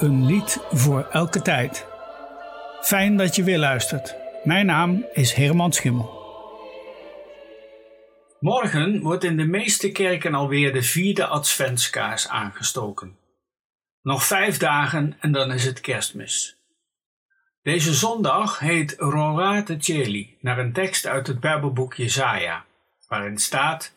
Een lied voor elke tijd. Fijn dat je weer luistert. Mijn naam is Herman Schimmel. Morgen wordt in de meeste kerken alweer de vierde adventskaars aangestoken. Nog vijf dagen en dan is het kerstmis. Deze zondag heet Rorate Cheli naar een tekst uit het Bijbelboek Jesaja, waarin staat: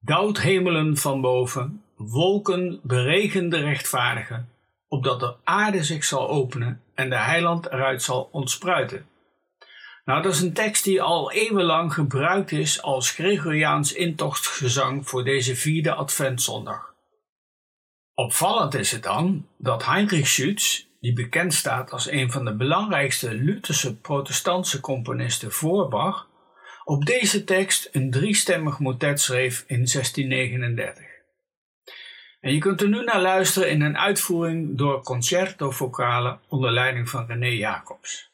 Dauwt hemelen van boven, wolken beregen de rechtvaardigen, opdat de aarde zich zal openen en de heiland eruit zal ontspruiten. Nou, dat is een tekst die al eeuwenlang gebruikt is als Gregoriaans intochtsgezang voor deze vierde Adventzondag. Opvallend is het dan dat Heinrich Schütz, die bekend staat als een van de belangrijkste Lutherse protestantse componisten voor Bach, op deze tekst een driestemmig motet schreef in 1639. En je kunt er nu naar luisteren in een uitvoering door Concerto Vocale onder leiding van René Jacobs.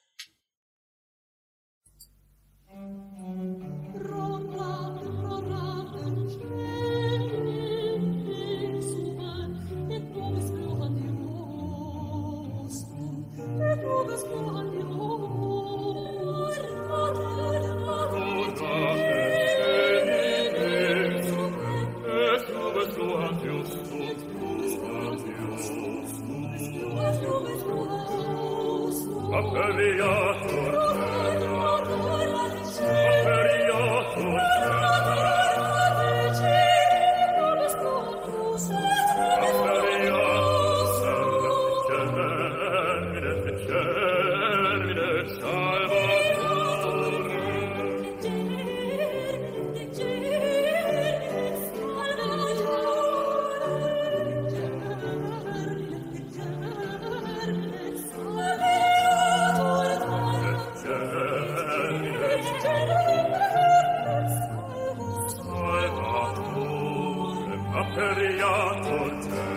Imperiator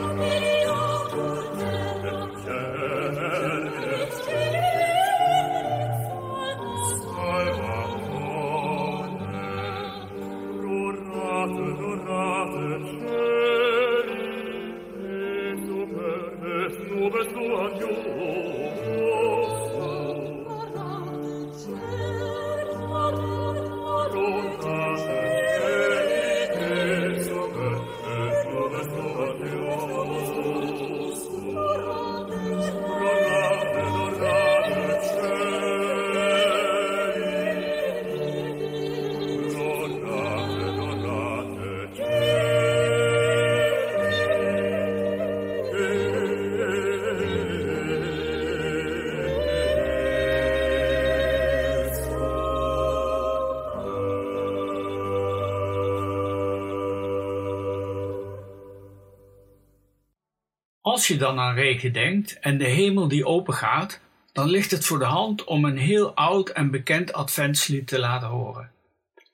Jubelst du an Als je dan aan regen denkt en de hemel die open gaat, dan ligt het voor de hand om een heel oud en bekend adventslied te laten horen.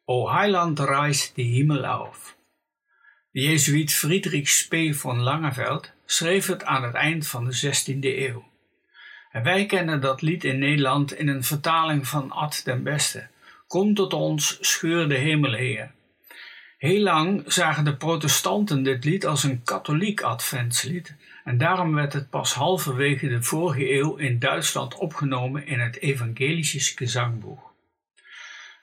O Heiland reis die Himmel auf. De Jezuïet Friedrich Spee von Langeveld schreef het aan het eind van de 16e eeuw. Wij kennen dat lied in Nederland in een vertaling van Ad den Beste. Kom tot ons, scheur de hemel heer. Heel lang zagen de protestanten dit lied als een katholiek adventslied en daarom werd het pas halverwege de vorige eeuw in Duitsland opgenomen in het Evangelische Gezangboek.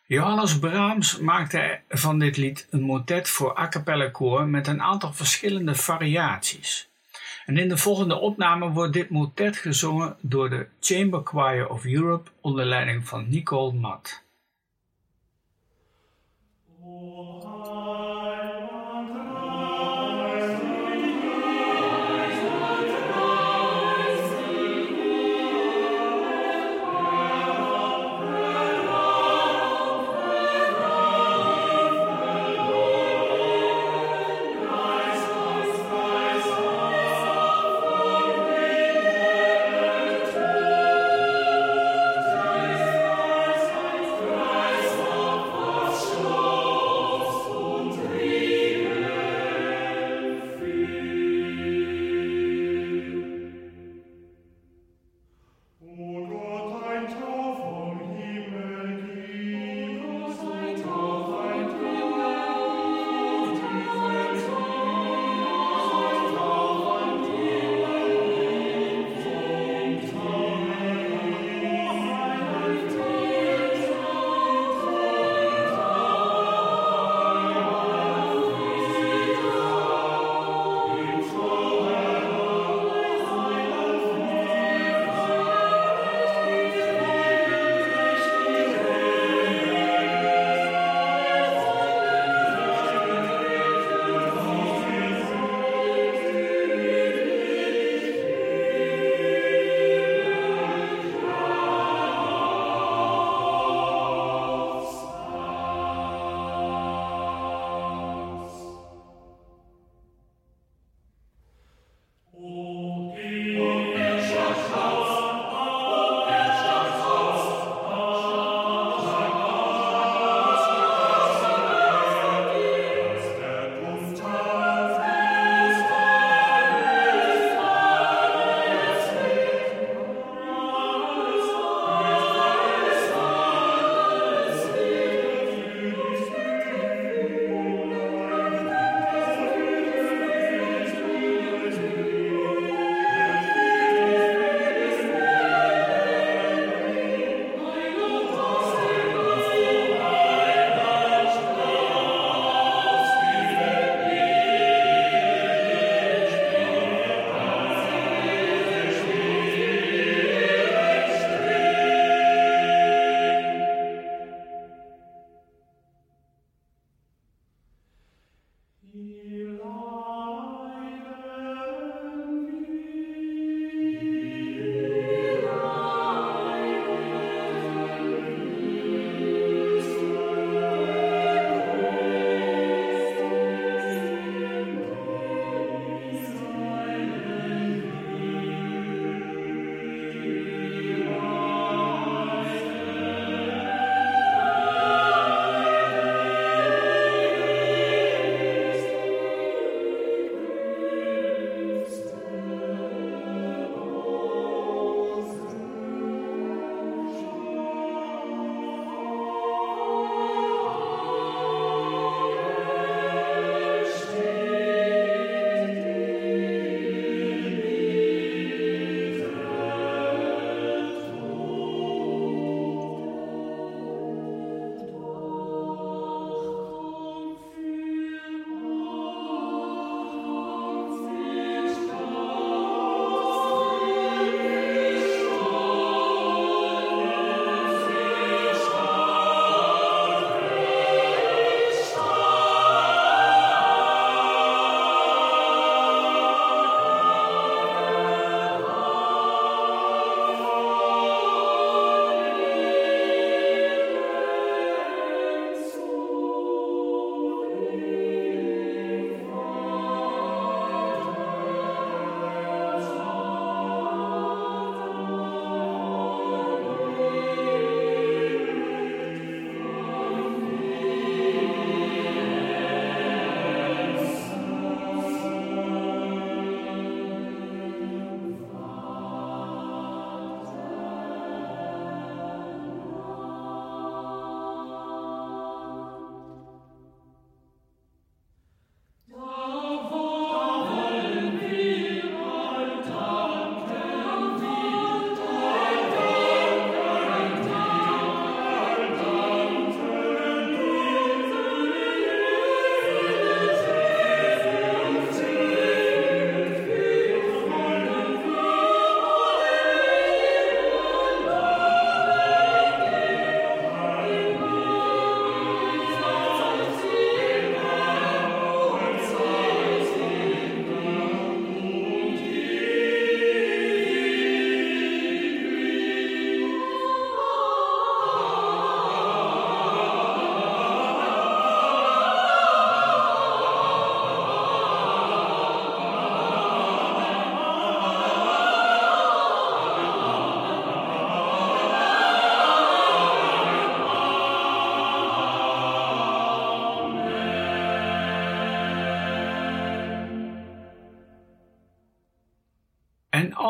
Johannes Brahms maakte van dit lied een motet voor a cappella koor met een aantal verschillende variaties. En in de volgende opname wordt dit motet gezongen door de Chamber Choir of Europe onder leiding van Nicole Matt.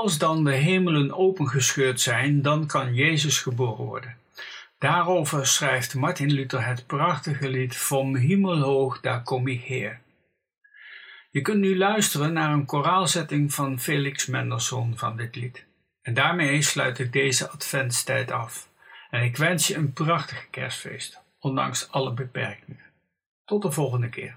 Als dan de hemelen opengescheurd zijn, dan kan Jezus geboren worden. Daarover schrijft Martin Luther het prachtige lied Vom Himmelhoog, daar kom ik Heer. Je kunt nu luisteren naar een koraalzetting van Felix Mendelssohn van dit lied. En daarmee sluit ik deze adventstijd af. En ik wens je een prachtig kerstfeest, ondanks alle beperkingen. Tot de volgende keer.